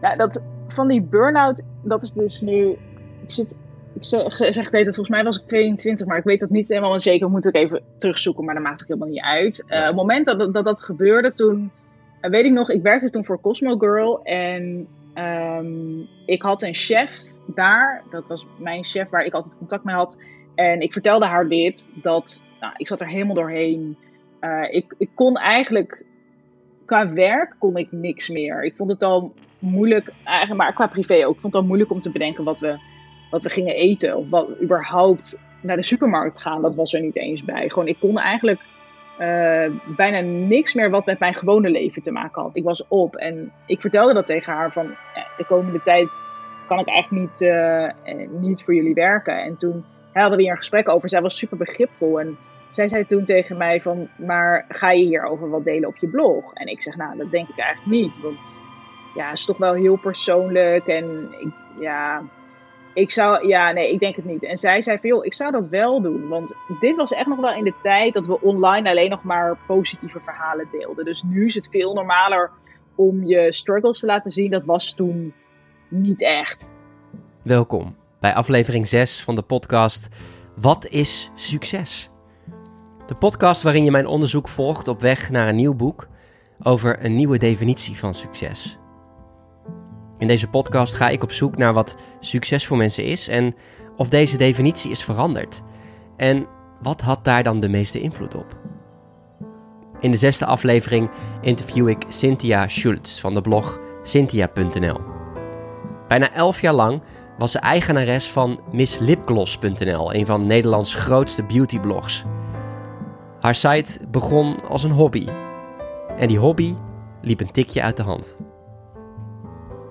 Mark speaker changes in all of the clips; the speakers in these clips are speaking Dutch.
Speaker 1: Ja, dat, van die burn-out, dat is dus nu. Ik, zit, ik zeg, zeg het dat volgens mij was ik 22, maar ik weet dat niet helemaal zeker. Moet ik even terugzoeken, maar dat maakt het helemaal niet uit. Uh, het moment dat, dat dat gebeurde, toen. Uh, weet ik nog, ik werkte toen voor Cosmo Girl. En um, ik had een chef daar. Dat was mijn chef waar ik altijd contact mee had. En ik vertelde haar dit. Dat. Nou, ik zat er helemaal doorheen. Uh, ik, ik kon eigenlijk. Qua werk kon ik niks meer. Ik vond het al moeilijk, eigenlijk, maar qua privé ook. Ik vond het al moeilijk om te bedenken wat we, wat we gingen eten. Of wat überhaupt naar de supermarkt gaan. Dat was er niet eens bij. Gewoon, ik kon eigenlijk uh, bijna niks meer wat met mijn gewone leven te maken had. Ik was op en ik vertelde dat tegen haar van ja, de komende tijd kan ik eigenlijk niet, uh, niet voor jullie werken. En toen hadden we hier een gesprek over. Zij was super begripvol en zij zei toen tegen mij van, maar ga je hierover wat delen op je blog? En ik zeg, nou, dat denk ik eigenlijk niet, want ja, is toch wel heel persoonlijk. En ik, ja, ik zou, ja, nee, ik denk het niet. En zij zei van, joh, ik zou dat wel doen. Want dit was echt nog wel in de tijd dat we online alleen nog maar positieve verhalen deelden. Dus nu is het veel normaler om je struggles te laten zien. Dat was toen niet echt.
Speaker 2: Welkom bij aflevering 6 van de podcast Wat is succes? De podcast waarin je mijn onderzoek volgt op weg naar een nieuw boek over een nieuwe definitie van succes. In deze podcast ga ik op zoek naar wat succes voor mensen is en of deze definitie is veranderd. En wat had daar dan de meeste invloed op? In de zesde aflevering interview ik Cynthia Schultz van de blog cynthia.nl. Bijna elf jaar lang was ze eigenares van misslipgloss.nl, een van Nederlands grootste beautyblogs. Haar site begon als een hobby. En die hobby liep een tikje uit de hand.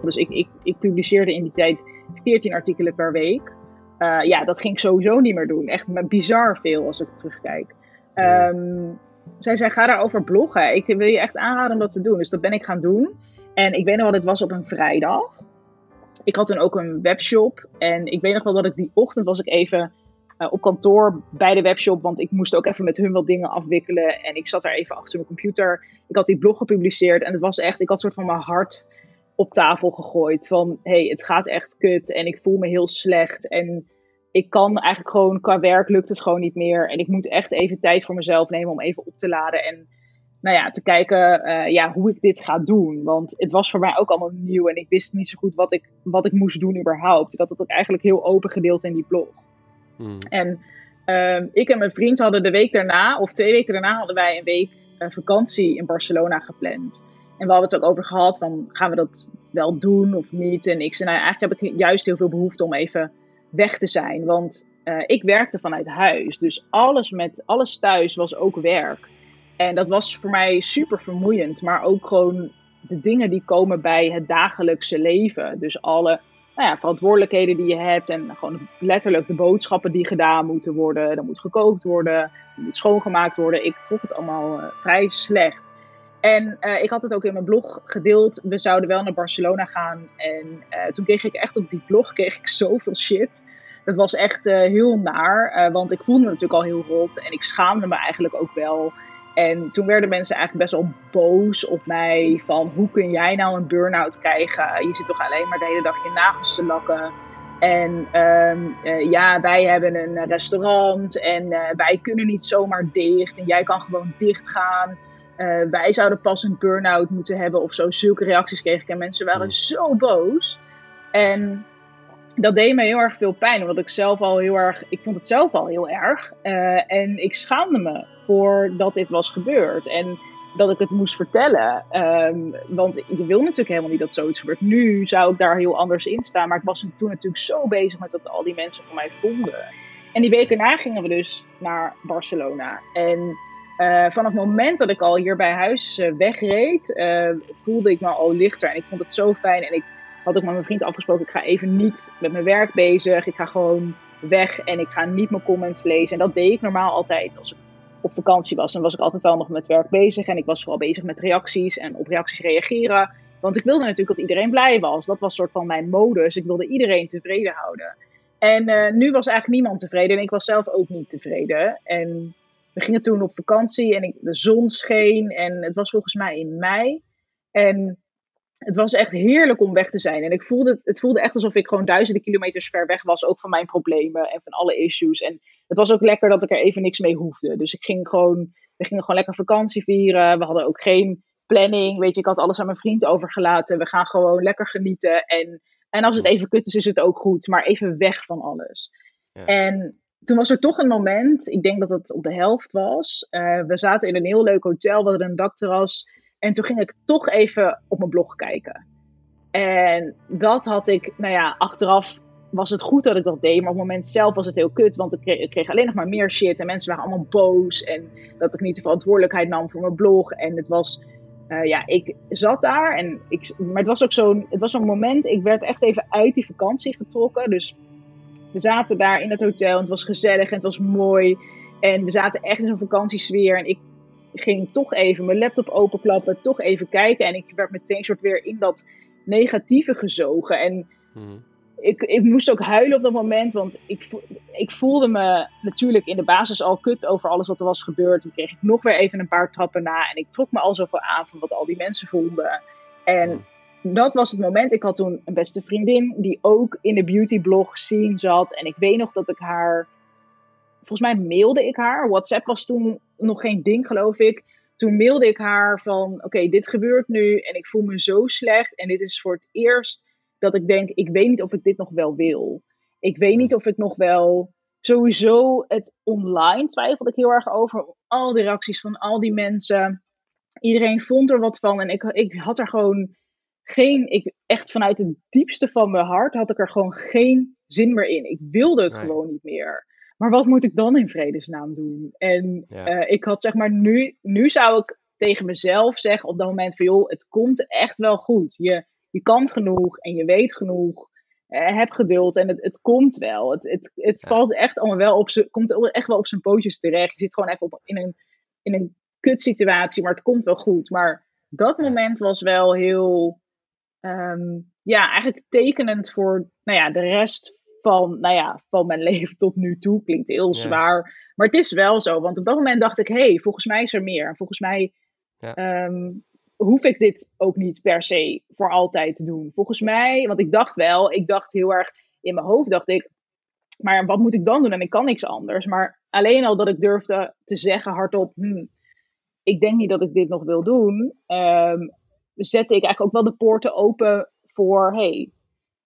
Speaker 1: Dus ik, ik, ik publiceerde in die tijd 14 artikelen per week. Uh, ja, dat ging ik sowieso niet meer doen. Echt bizar veel als ik terugkijk. Um, zij zei, ga daarover bloggen. Ik wil je echt aanraden om dat te doen. Dus dat ben ik gaan doen. En ik weet nog wel, het was op een vrijdag. Ik had toen ook een webshop. En ik weet nog wel dat ik die ochtend was ik even uh, op kantoor bij de webshop. Want ik moest ook even met hun wat dingen afwikkelen. En ik zat daar even achter mijn computer. Ik had die blog gepubliceerd. En het was echt, ik had soort van mijn hart op tafel gegooid. Van hey, het gaat echt kut en ik voel me heel slecht. En ik kan eigenlijk gewoon, qua werk lukt het gewoon niet meer. En ik moet echt even tijd voor mezelf nemen om even op te laden. En nou ja, te kijken uh, ja, hoe ik dit ga doen. Want het was voor mij ook allemaal nieuw en ik wist niet zo goed wat ik, wat ik moest doen überhaupt. Ik had het ook eigenlijk heel open gedeeld in die blog. Hmm. En um, ik en mijn vriend hadden de week daarna, of twee weken daarna, hadden wij een week uh, vakantie in Barcelona gepland. En we hadden het ook over gehad van gaan we dat wel doen of niet. En ik zei nou eigenlijk heb ik juist heel veel behoefte om even weg te zijn. Want uh, ik werkte vanuit huis. Dus alles met alles thuis was ook werk. En dat was voor mij super vermoeiend. Maar ook gewoon de dingen die komen bij het dagelijkse leven. Dus alle nou ja, verantwoordelijkheden die je hebt. En gewoon letterlijk de boodschappen die gedaan moeten worden. Er moet gekookt worden. Er moet schoongemaakt worden. Ik trok het allemaal uh, vrij slecht. En uh, ik had het ook in mijn blog gedeeld. We zouden wel naar Barcelona gaan. En uh, toen kreeg ik echt op die blog kreeg ik zoveel shit. Dat was echt uh, heel naar. want ik voelde me natuurlijk al heel rot. En ik schaamde me eigenlijk ook wel. En toen werden mensen eigenlijk best wel boos op mij. Van hoe kun jij nou een burn-out krijgen? Je zit toch alleen maar de hele dag je nagels te lakken. En uh, ja, wij hebben een restaurant en wij kunnen niet zomaar dicht. En jij kan gewoon dicht gaan. Uh, wij zouden pas een burn-out moeten hebben of zo. Zulke reacties kreeg ik en mensen waren hmm. zo boos. En dat deed me heel erg veel pijn, omdat ik zelf al heel erg, ik vond het zelf al heel erg. Uh, en ik schaamde me voor dat dit was gebeurd. En dat ik het moest vertellen. Um, want je wil natuurlijk helemaal niet dat zoiets gebeurt. Nu zou ik daar heel anders in staan. Maar ik was toen natuurlijk zo bezig met wat al die mensen van mij vonden. En die weken na gingen we dus naar Barcelona. En uh, vanaf het moment dat ik al hier bij huis uh, wegreed, uh, voelde ik me al lichter. En ik vond het zo fijn. En ik had ook met mijn vriend afgesproken, ik ga even niet met mijn werk bezig. Ik ga gewoon weg en ik ga niet mijn comments lezen. En dat deed ik normaal altijd als ik op vakantie was. Dan was ik altijd wel nog met werk bezig. En ik was vooral bezig met reacties en op reacties reageren. Want ik wilde natuurlijk dat iedereen blij was. Dat was soort van mijn modus. Ik wilde iedereen tevreden houden. En nu was eigenlijk niemand tevreden. En ik was zelf ook niet tevreden. En we gingen toen op vakantie en ik, de zon scheen en het was volgens mij in mei. En het was echt heerlijk om weg te zijn. En ik voelde, het voelde echt alsof ik gewoon duizenden kilometers ver weg was, ook van mijn problemen en van alle issues. En het was ook lekker dat ik er even niks mee hoefde. Dus ik ging gewoon, we gingen gewoon lekker vakantie vieren. We hadden ook geen planning. Weet je, ik had alles aan mijn vriend overgelaten. We gaan gewoon lekker genieten. En, en als het even kut is, is het ook goed. Maar even weg van alles. Ja. En toen was er toch een moment, ik denk dat het op de helft was. Uh, we zaten in een heel leuk hotel, we hadden een dakterras. En toen ging ik toch even op mijn blog kijken. En dat had ik, nou ja, achteraf was het goed dat ik dat deed. Maar op het moment zelf was het heel kut. Want ik kreeg, alleen nog maar meer shit. En mensen waren allemaal boos. En dat ik niet de verantwoordelijkheid nam voor mijn blog. En het was, uh, ja, ik zat daar. En ik, maar het was ook zo'n, het was zo'n moment. Ik werd echt even uit die vakantie getrokken. Dus we zaten daar in het hotel. En het was gezellig en het was mooi. En we zaten echt in zo'n vakantiesfeer. En ik ging toch even mijn laptop openklappen, toch even kijken. En ik werd meteen soort weer in dat negatieve gezogen. En hmm. ik, ik moest ook huilen op dat moment, want ik, ik voelde me natuurlijk in de basis al kut over alles wat er was gebeurd. Toen kreeg ik nog weer even een paar trappen na en ik trok me al zoveel aan van wat al die mensen vonden. En hmm. Dat was het moment. Ik had toen een beste vriendin die ook in de beautyblog scene zat. En ik weet nog dat ik haar volgens mij mailde ik haar. WhatsApp was toen nog geen ding, geloof ik. Toen mailde ik haar van: Oké, dit gebeurt nu en ik voel me zo slecht. En dit is voor het eerst dat ik denk: Ik weet niet of ik dit nog wel wil. Ik weet niet of ik nog wel. Sowieso het online twijfelde ik heel erg over. Al die reacties van al die mensen. Iedereen vond er wat van. En ik, ik had er gewoon geen. Ik, echt vanuit het diepste van mijn hart had ik er gewoon geen zin meer in. Ik wilde het gewoon niet meer maar wat moet ik dan in vredesnaam doen? En eh, ik had zeg maar, nu, nu zou ik tegen mezelf zeggen op dat moment van joh, het komt echt wel goed. Je, je kan genoeg en je weet genoeg. Uh, heb geduld en het, het komt wel. Het, het, het valt echt allemaal wel op zijn, komt echt wel op zijn pootjes terecht. Je zit gewoon even op, in een, in een kutsituatie, maar het komt wel goed. Maar dat moment was wel heel, um, ja, eigenlijk tekenend voor, nou ja, de rest van, nou ja, van mijn leven tot nu toe. Klinkt heel zwaar. Maar het is wel zo. Want op dat moment dacht ik, hé, hey, volgens mij is er meer. Volgens mij ja. Ehm, hoef ik dit ook niet per se voor altijd te doen. Volgens mij, want ik dacht wel, ik dacht heel erg in mijn hoofd, dacht ik, maar wat moet ik dan doen? En ik kan niks anders. Maar alleen al dat ik durfde te zeggen hardop, hm, ik denk niet dat ik dit nog wil doen, um, zette ik eigenlijk ook wel de poorten open voor, hey,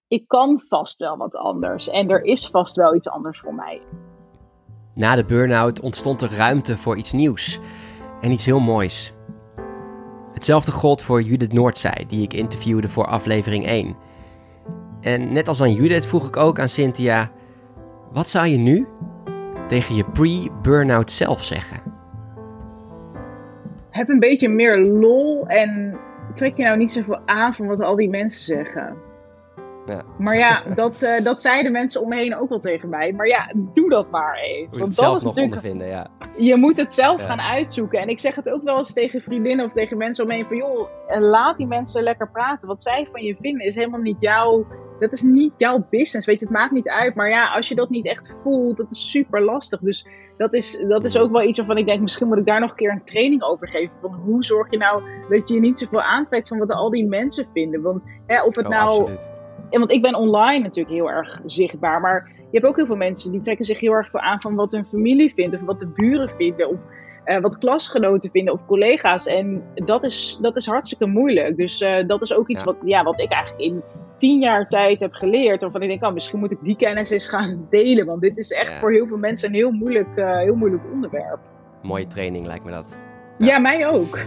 Speaker 1: ik kan vast wel wat anders en er is vast wel iets anders voor mij.
Speaker 2: Na de burn-out ontstond er ruimte voor iets nieuws en iets heel moois. Hetzelfde gold voor Judith Noordzij, die ik interviewde voor aflevering 1. En net als aan Judith vroeg ik ook aan Cynthia: wat zou je nu tegen je pre-burnout zelf zeggen?
Speaker 1: Heb een beetje meer lol en trek je nou niet zoveel aan van wat al die mensen zeggen. Ja. Maar ja, dat, uh, dat zeiden mensen om me heen ook wel tegen mij. Maar ja, doe dat maar eens.
Speaker 2: Want dat is natuurlijk. Ja.
Speaker 1: Je moet het zelf gaan uitzoeken. En ik zeg het ook wel eens tegen vriendinnen of tegen mensen om me heen: van joh, eh, laat die mensen lekker praten. Wat zij van je vinden is helemaal niet jouw. Dat is niet jouw business. Weet je, het maakt niet uit. Maar ja, als je dat niet echt voelt, dat is super lastig. Dus dat is, dat is ook wel iets waarvan ik denk: misschien moet ik daar nog een keer een training over geven. Van hoe zorg je nou dat je je niet zoveel aantrekt van wat al die mensen vinden? Want hè, of het oh, nou. Absoluut en want ik ben online natuurlijk heel erg zichtbaar. Maar je hebt ook heel veel mensen die trekken zich heel erg aan van wat hun familie vindt. Of wat de buren vinden. Of uh, wat klasgenoten vinden of collega's. En dat is, dat is hartstikke moeilijk. Dus uh, dat is ook iets Wat, ja, wat ik eigenlijk in tien jaar tijd heb geleerd. Waarvan ik denk, oh, misschien moet ik die kennis eens gaan delen. Want dit is echt voor heel veel mensen een heel moeilijk, uh, heel moeilijk onderwerp.
Speaker 2: Mooie training lijkt me dat.
Speaker 1: Ja, ja mij ook.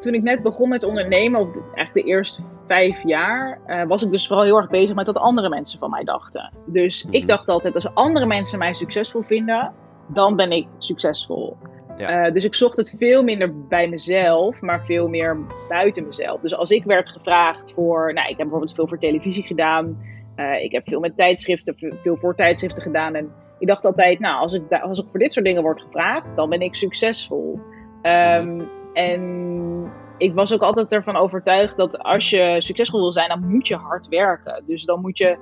Speaker 1: Toen ik net begon met ondernemen, of eigenlijk de eerste vijf jaar, uh, was ik dus vooral heel erg bezig met wat andere mensen van mij dachten. Dus ik mhm. dacht altijd, als andere mensen mij succesvol vinden, dan ben ik succesvol. Uh, dus ik zocht het veel minder bij mezelf, maar veel meer buiten mezelf. Dus als ik werd gevraagd voor, nou, ik heb bijvoorbeeld veel voor televisie gedaan. Uh, ik heb veel met tijdschriften, veel voor tijdschriften gedaan. En ik dacht altijd, nou, als ik, als ik voor dit soort dingen word gevraagd, dan ben ik succesvol. Um, en ik was ook altijd ervan overtuigd dat als je succesvol wil zijn, dan moet je hard werken. Dus dan moet je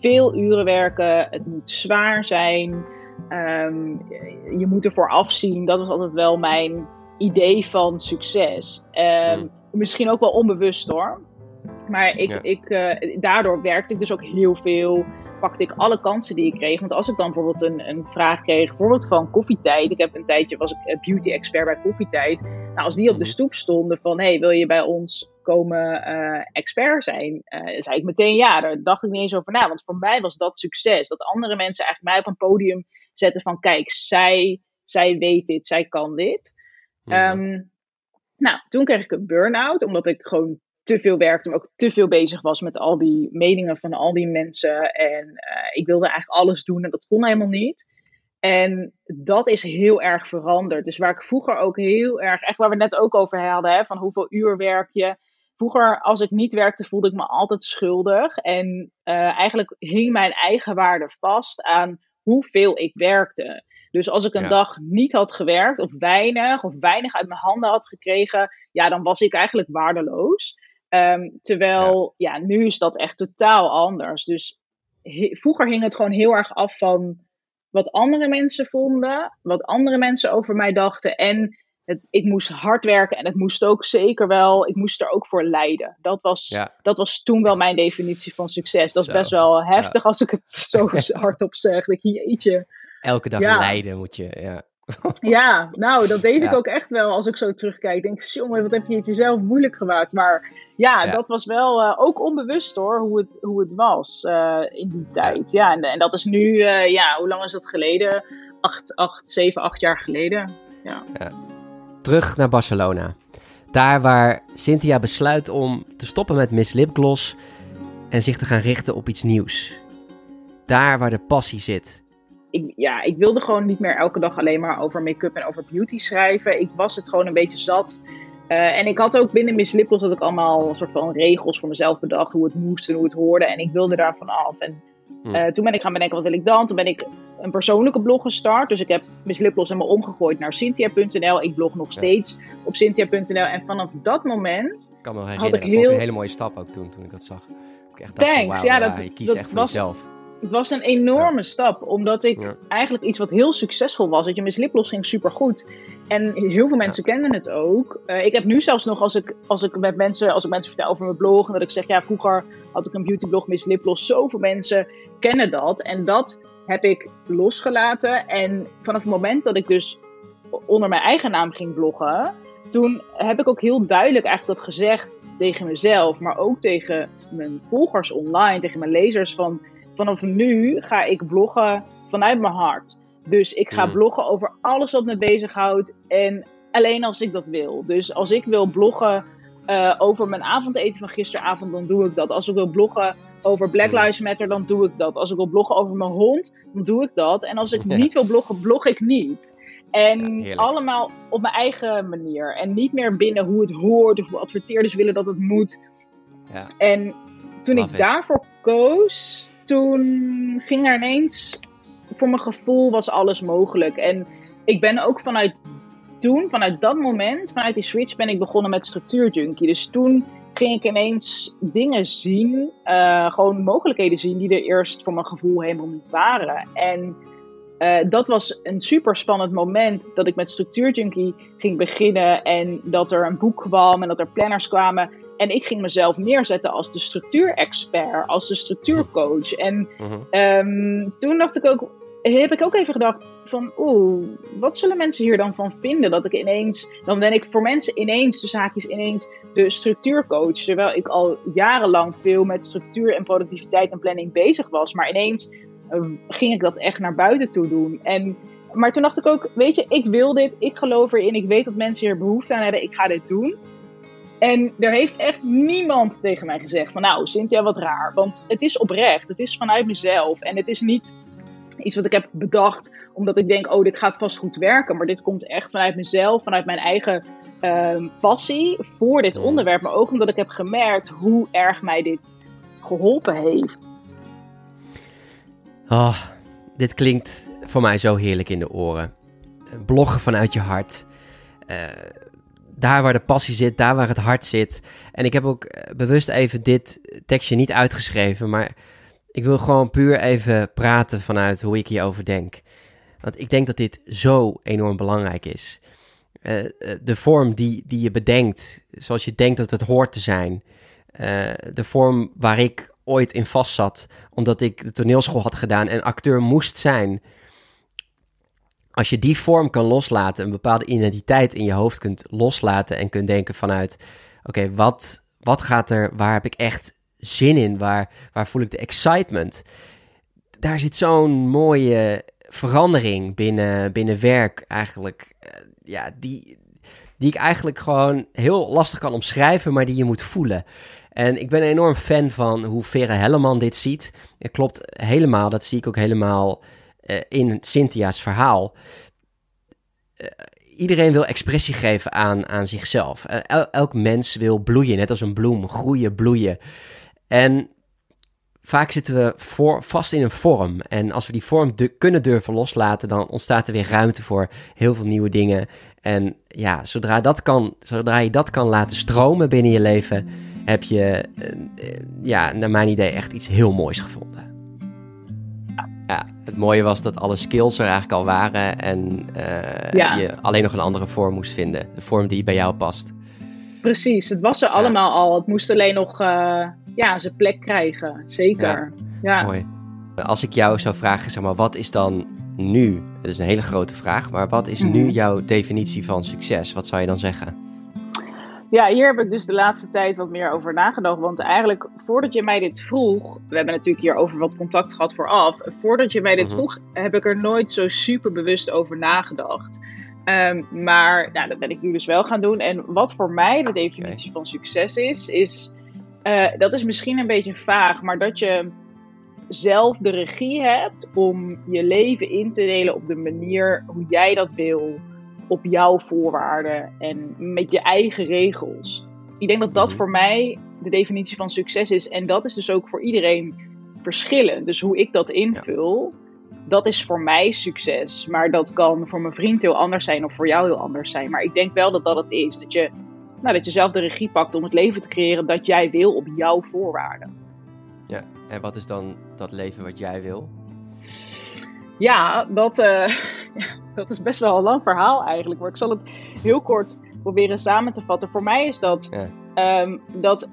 Speaker 1: veel uren werken. Het moet zwaar zijn. Ehm, je moet ervoor afzien. Dat was altijd wel mijn idee van succes. Um, misschien ook wel onbewust hoor. Maar ik, ik, uh, daardoor werkte ik dus ook heel veel. Pakte ik alle kansen die ik kreeg. Want als ik dan bijvoorbeeld een, een vraag kreeg, bijvoorbeeld van koffietijd. Ik heb een tijdje was ik beauty expert bij koffietijd. Nou, als die op de mhm. stoep stonden van hey, wil je bij ons komen uh, expert zijn? Uh, zei ik meteen ja, daar dacht ik niet eens over na. Want voor mij was dat succes. Dat andere mensen eigenlijk mij op een podium zetten van kijk, zij, zij weet dit, zij kan dit. Um, nou, toen kreeg ik een burn-out, omdat ik gewoon te veel werkte, maar ook te veel bezig was met al die meningen van al die mensen. En uh, ik wilde eigenlijk alles doen en dat kon helemaal niet. En dat is heel erg veranderd. Dus waar ik vroeger ook heel erg, echt waar we net ook over hadden, hè, van hoeveel uur werk je. Vroeger, als ik niet werkte, voelde ik me altijd schuldig. En uh, eigenlijk hing mijn eigen waarde vast aan hoeveel ik werkte. Dus als ik een dag niet had gewerkt, of weinig, of weinig uit mijn handen had gekregen, ja, dan was ik eigenlijk waardeloos. Um, terwijl, ja. nu is dat echt totaal anders. Dus vroeger hing het gewoon heel erg af van wat andere mensen vonden, wat andere mensen over mij dachten. En het, ik moest hard werken en het moest ook zeker wel, ik moest er ook voor lijden. Dat was, dat was toen wel mijn definitie van succes. Dat is best wel heftig als ik het zo hardop zeg. Dat ik, jeetje.
Speaker 2: Elke dag lijden moet je, ja.
Speaker 1: Ja, nou, dat deed ik ook echt wel als ik zo terugkijk. Denk, jongen, wat heb je het jezelf moeilijk gemaakt. Maar ja, dat was wel uh, ook onbewust hoor, hoe het, hoe het was uh, in die tijd. Ja, en, en dat is nu, uh, ja, hoe lang is dat geleden? Acht, acht, zeven, acht jaar geleden. Ja.
Speaker 2: Terug naar Barcelona. Daar waar Cynthia besluit om te stoppen met Miss Lipgloss en zich te gaan richten op iets nieuws. Daar waar de passie zit
Speaker 1: ik, ja, ik wilde gewoon niet meer elke dag alleen maar over make-up en over beauty schrijven. Ik was het gewoon een beetje zat. Uh, en ik had ook binnen Miss Lippels dat ik allemaal een soort van regels voor mezelf bedacht. Hoe het moest en hoe het hoorde. En ik wilde daarvan af. En uh, toen ben ik gaan bedenken, wat wil ik dan? Toen ben ik een persoonlijke blog gestart. Dus ik heb Miss Lipgloss helemaal omgegooid naar Cynthia.nl. Ik blog nog steeds op Cynthia.nl. En vanaf dat moment
Speaker 2: ik kan me had ik heel... een hele mooie stap ook toen, toen ik dat zag. Ik echt dacht
Speaker 1: Thanks. Ja, dat,
Speaker 2: je kiest echt voor was... jezelf
Speaker 1: het was een enorme stap, omdat ik eigenlijk iets wat heel succesvol was. Dat je, Miss Liplos ging supergoed. En heel veel mensen kennen het ook. Uh, ik heb nu zelfs nog, als ik, als ik met mensen, als ik mensen vertel over mijn blog, en dat ik zeg, ja, vroeger had ik een beautyblog, Miss Liplos. Zoveel mensen kennen dat. En dat heb ik losgelaten. En vanaf het moment dat ik dus onder mijn eigen naam ging bloggen, toen heb ik ook heel duidelijk eigenlijk dat gezegd tegen mezelf, maar ook tegen mijn volgers online, tegen mijn lezers van vanaf nu ga ik bloggen vanuit mijn hart. Dus ik ga mm. bloggen over alles wat me bezighoudt. En alleen als ik dat wil. Dus als ik wil bloggen uh, over mijn avondeten van gisteravond, dan doe ik dat. Als ik wil bloggen over Black mm. Lives Matter, dan doe ik dat. Als ik wil bloggen over mijn hond, dan doe ik dat. En als ik niet wil bloggen, blog ik niet. En allemaal op mijn eigen manier. En niet meer binnen hoe het hoort of hoe adverteerders willen dat het moet. Ja. En toen ik daarvoor koos, toen ging er ineens, voor mijn gevoel was alles mogelijk. En ik ben ook vanuit toen, vanuit dat moment, vanuit die switch, ben ik begonnen met structuurjunkie. Dus toen ging ik ineens dingen zien, uh, gewoon mogelijkheden zien die er eerst voor mijn gevoel helemaal niet waren. En uh, dat was een super spannend moment dat ik met Structuurjunkie ging beginnen en dat er een boek kwam en dat er planners kwamen. En ik ging mezelf neerzetten als de structuurexpert, als de structuurcoach. En um, toen dacht ik ook, heb ik ook even gedacht van, oeh, wat zullen mensen hier dan van vinden? Dat ik ineens, dan ben ik voor mensen ineens, de zaakjes ineens, de structuurcoach. Terwijl ik al jarenlang veel met structuur en productiviteit en planning bezig was. Maar ineens uh, ging ik dat echt naar buiten toe doen. En, maar toen dacht ik ook, weet je, ik wil dit, ik geloof erin, ik weet dat mensen hier behoefte aan hebben, ik ga dit doen. En er heeft echt niemand tegen mij gezegd van nou, Cynthia, wat raar. Want het is oprecht, het is vanuit mezelf. En het is niet iets wat ik heb bedacht omdat ik denk, oh, dit gaat vast goed werken. Maar dit komt echt vanuit mezelf, vanuit mijn eigen uh, passie voor dit onderwerp. Maar ook omdat ik heb gemerkt hoe erg mij dit geholpen heeft.
Speaker 2: Oh, dit klinkt voor mij zo heerlijk in de oren. Bloggen vanuit je hart. Uh, daar waar de passie zit, daar waar het hart zit. En ik heb ook eh, bewust even dit tekstje niet uitgeschreven, maar ik wil gewoon puur even praten vanuit hoe ik hierover denk. Want ik denk dat dit zo enorm belangrijk is. de vorm die, die je bedenkt, zoals je denkt dat het hoort te zijn. de vorm waar ik ooit in vast zat, omdat ik de toneelschool had gedaan en acteur moest zijn. Als je die vorm kan loslaten, een bepaalde identiteit in je hoofd kunt loslaten en kunt denken vanuit, oké, wat, wat gaat er, waar heb ik echt zin in, waar, waar voel ik de excitement? Daar zit zo'n mooie verandering binnen, binnen werk eigenlijk, eh, ja, die, die ik eigenlijk gewoon heel lastig kan omschrijven, maar die je moet voelen. En ik ben een enorm fan van hoe Vera Helleman dit ziet. Het klopt helemaal, dat zie ik ook helemaal uh, in Cynthia's verhaal. Uh, iedereen wil expressie geven aan, aan zichzelf. Elk mens wil bloeien, net als een bloem, groeien, bloeien. En vaak zitten we voor, vast in een vorm. En als we die vorm kunnen durven loslaten, dan ontstaat er weer ruimte voor heel veel nieuwe dingen. En ja, zodra, dat kan, zodra je dat kan laten stromen binnen je leven heb je, eh, ja, naar mijn idee, echt iets heel moois gevonden. Ja, het mooie was dat alle skills er eigenlijk al waren en uh, je alleen nog een andere vorm moest vinden. De vorm die bij jou past.
Speaker 1: Precies, het was er allemaal al. Het moest alleen nog uh, ja, zijn plek krijgen. Zeker. Ja,
Speaker 2: Mooi. Als ik jou zou vragen, zeg maar, wat is dan nu? Het is een hele grote vraag, maar wat is nu mhm. jouw definitie van succes? Wat zou je dan zeggen?
Speaker 1: Ja, hier heb ik dus de laatste tijd wat meer over nagedacht. Want eigenlijk, voordat je mij dit vroeg, we hebben natuurlijk hier over wat contact gehad vooraf. Voordat je mij dit mhm. vroeg, heb ik er nooit zo super bewust over nagedacht. Um, maar nou, dat ben ik nu dus wel gaan doen. En wat voor mij de definitie van succes is, is uh, dat is misschien een beetje vaag, maar dat je zelf de regie hebt om je leven in te delen op de manier hoe jij dat wil op jouw voorwaarden en met je eigen regels. Ik denk dat dat mhm. voor mij de definitie van succes is. En dat is dus ook voor iedereen verschillend. Dus hoe ik dat invul, dat is voor mij succes. Maar dat kan voor mijn vriend heel anders zijn of voor jou heel anders zijn. Maar ik denk wel dat dat het is. Dat je, nou, dat je zelf de regie pakt om het leven te creëren dat jij wil op jouw voorwaarden.
Speaker 2: Ja, en wat is dan dat leven wat jij wil?
Speaker 1: Ja, dat, uh, dat is best wel een lang verhaal eigenlijk. Maar ik zal het heel kort proberen samen te vatten. Voor mij is dat, ehm, dat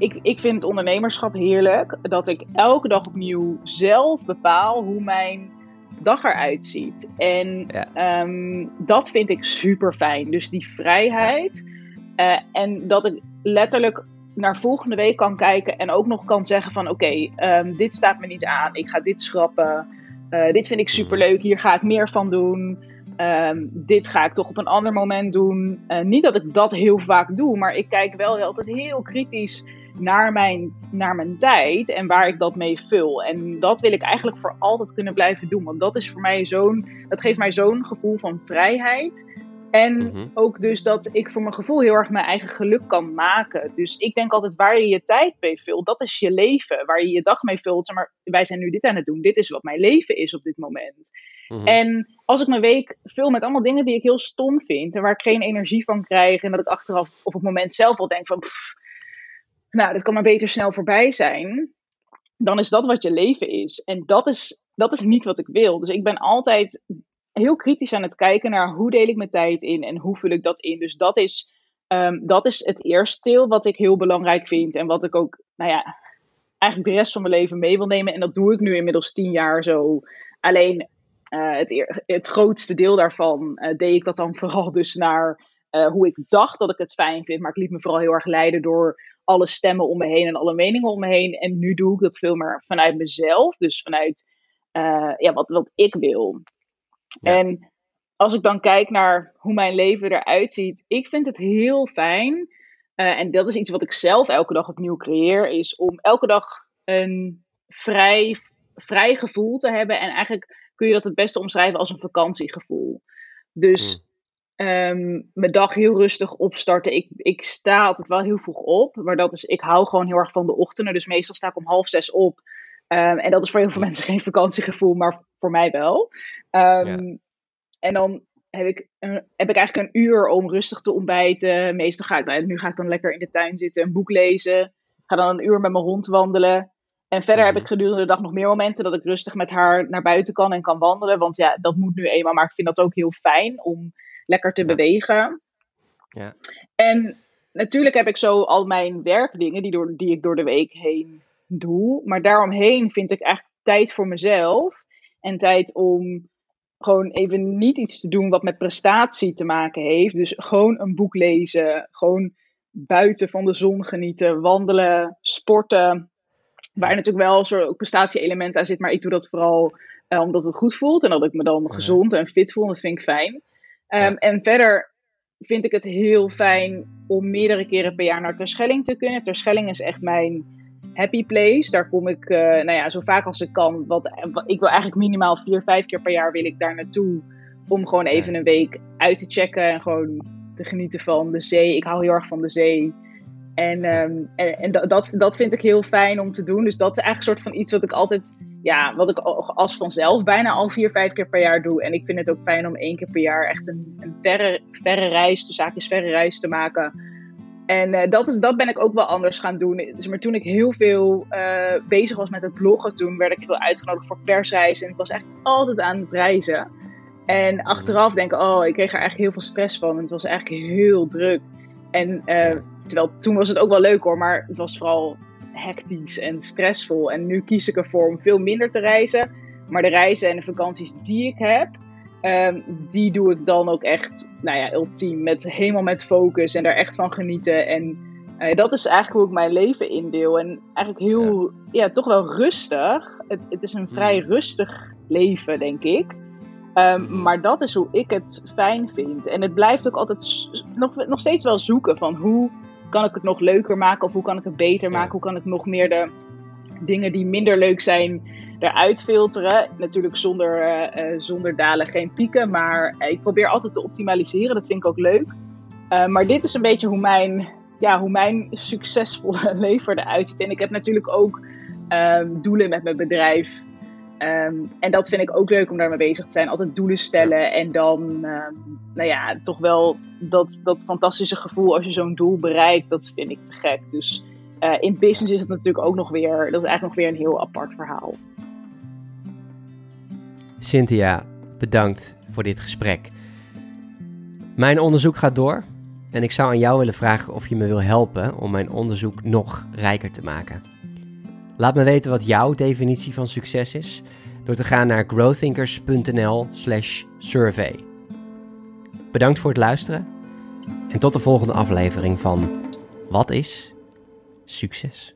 Speaker 1: ik, ik vind ondernemerschap heerlijk. Dat ik elke dag opnieuw zelf bepaal hoe mijn dag eruit ziet. En ehm, dat vind ik super fijn. Dus die vrijheid. Uh, en dat ik letterlijk naar volgende week kan kijken en ook nog kan zeggen van oké, ehm, dit staat me niet aan. Ik ga dit schrappen. Uh, dit vind ik superleuk, hier ga ik meer van doen. Um, dit ga ik toch op een ander moment doen. Uh, niet dat ik dat heel vaak doe, maar ik kijk wel altijd heel kritisch naar mijn, naar mijn tijd en waar ik dat mee vul. En dat wil ik eigenlijk voor altijd kunnen blijven doen. Want dat is voor mij zo'n. Dat geeft mij zo'n gevoel van vrijheid. En mhm. ook dus dat ik voor mijn gevoel heel erg mijn eigen geluk kan maken. Dus ik denk altijd waar je je tijd mee vult, dat is je leven. Waar je je dag mee vult. Zeg maar, wij zijn nu dit aan het doen. Dit is wat mijn leven is op dit moment. Mhm. En als ik mijn week vul met allemaal dingen die ik heel stom vind. En waar ik geen energie van krijg. En dat ik achteraf of op het moment zelf al denk van... Pff, nou, dat kan maar beter snel voorbij zijn. Dan is dat wat je leven is. En dat is, dat is niet wat ik wil. Dus ik ben altijd heel kritisch aan het kijken naar hoe deel ik mijn tijd in en hoe vul ik dat in. Dus dat is, um, dat is het eerste deel wat ik heel belangrijk vind en wat ik ook, nou ja, eigenlijk de rest van mijn leven mee wil nemen. En dat doe ik nu inmiddels tien jaar zo. Alleen uh, het, het grootste deel daarvan uh, deed ik dat dan vooral dus naar uh, hoe ik dacht dat ik het fijn vind. Maar ik liet me vooral heel erg leiden door alle stemmen om me heen en alle meningen om me heen. En nu doe ik dat veel meer vanuit mezelf. Dus vanuit ja, wat, wat ik wil. En als ik dan kijk naar hoe mijn leven eruit ziet, ik vind het heel fijn. Uh, en dat is iets wat ik zelf elke dag opnieuw creëer, is om elke dag een vrij, vrij gevoel te hebben. En eigenlijk kun je dat het beste omschrijven als een vakantiegevoel. Dus um, mijn dag heel rustig opstarten. Ik, ik sta altijd wel heel vroeg op, maar dat is, ik hou gewoon heel erg van de ochtenden. Dus meestal sta ik om half zes op. Um, en dat is voor heel veel mensen geen vakantiegevoel, maar voor mij wel. Um, En dan heb ik, heb ik eigenlijk een uur om rustig te ontbijten. Meestal ga ik, nou, nu ga ik dan lekker in de tuin zitten, een boek lezen. Ga dan een uur met mijn hond wandelen. En verder heb
Speaker 2: Mhm.
Speaker 1: ik gedurende de dag nog meer momenten dat ik rustig met haar naar buiten kan en kan wandelen. Want ja, dat moet nu eenmaal. Maar ik vind dat ook heel fijn om lekker te
Speaker 2: Ja.
Speaker 1: bewegen.
Speaker 2: Ja.
Speaker 1: En natuurlijk heb ik zo al mijn werkdingen die, door, die ik door de week heen doe. Maar daaromheen vind ik echt tijd voor mezelf. En tijd om gewoon even niet iets te doen wat met prestatie te maken heeft. Dus gewoon een boek lezen. Gewoon buiten van de zon genieten. Wandelen, sporten. Waar natuurlijk wel een soort prestatie-element aan zit. Maar ik doe dat vooral eh, omdat het goed voelt. En dat ik me dan gezond en fit voel. Dat vind ik fijn. Ehm,
Speaker 2: Ja.
Speaker 1: En verder vind ik het heel fijn om meerdere keren per jaar naar Terschelling te kunnen. Terschelling is echt mijn happy place. Daar kom ik, eh, nou ja, zo vaak als ik kan. Wat, wat- ik wil eigenlijk minimaal vier, vijf keer per jaar wil ik daar naartoe. Om gewoon even een week uit te checken en gewoon te genieten van de zee. Ik hou heel erg van de zee. En, ehm, en, dat, dat vind ik heel fijn om te doen. Dus dat is eigenlijk een soort van iets wat ik altijd, ja, wat ik al- als vanzelf bijna al vier, vijf keer per jaar doe. En ik vind het ook fijn om één keer per jaar echt een, een verre, verre reis, de zaakjes verre reis te maken. En eh, dat, is, dat ben ik ook wel anders gaan doen. Dus, maar toen ik heel veel eh, bezig was met het bloggen, toen werd ik veel uitgenodigd voor persreizen. En ik was echt altijd aan het reizen. En achteraf denk ik, oh, ik kreeg er eigenlijk heel veel stress van. En het was eigenlijk heel druk. En eh, terwijl toen was het ook wel leuk hoor, maar het was vooral hectisch en stressvol. En nu kies ik ervoor om veel minder te reizen. Maar de reizen en de vakanties die ik heb, ehm, die doe ik dan ook echt, nou ja, ultiem. Met, helemaal met focus en daar echt van genieten. En eh, dat is eigenlijk hoe ik mijn leven indeel. En eigenlijk heel, ja, toch wel rustig. Het, het is een vrij rustig leven, denk ik. Ehm, maar dat is hoe ik het fijn vind. En het blijft ook altijd nog, nog steeds wel zoeken van hoe kan ik het nog leuker maken of hoe kan ik het beter maken? Hoe kan ik nog meer de dingen die minder leuk zijn eruit filteren? Natuurlijk zonder, eh, eh, zonder dalen geen pieken, maar eh, ik probeer altijd te optimaliseren. Dat vind ik ook leuk. Maar dit is een beetje hoe mijn, ja, hoe mijn succesvolle leven eruit ziet. En ik heb natuurlijk ook ehm, doelen met mijn bedrijf. Ehm, en dat vind ik ook leuk om daarmee bezig te zijn. Altijd doelen stellen en dan, ehm, nou ja, toch wel dat, dat fantastische gevoel als je zo'n doel bereikt, dat vind ik te gek. Dus eh, in business is het natuurlijk ook nog weer, dat is eigenlijk nog weer een heel apart verhaal.
Speaker 2: Cynthia, bedankt voor dit gesprek. Mijn onderzoek gaat door en ik zou aan jou willen vragen of je me wil helpen om mijn onderzoek nog rijker te maken. Laat me weten wat jouw definitie van succes is door te gaan naar growthinkers.nl/slash survey. Bedankt voor het luisteren en tot de volgende aflevering van Wat is succes?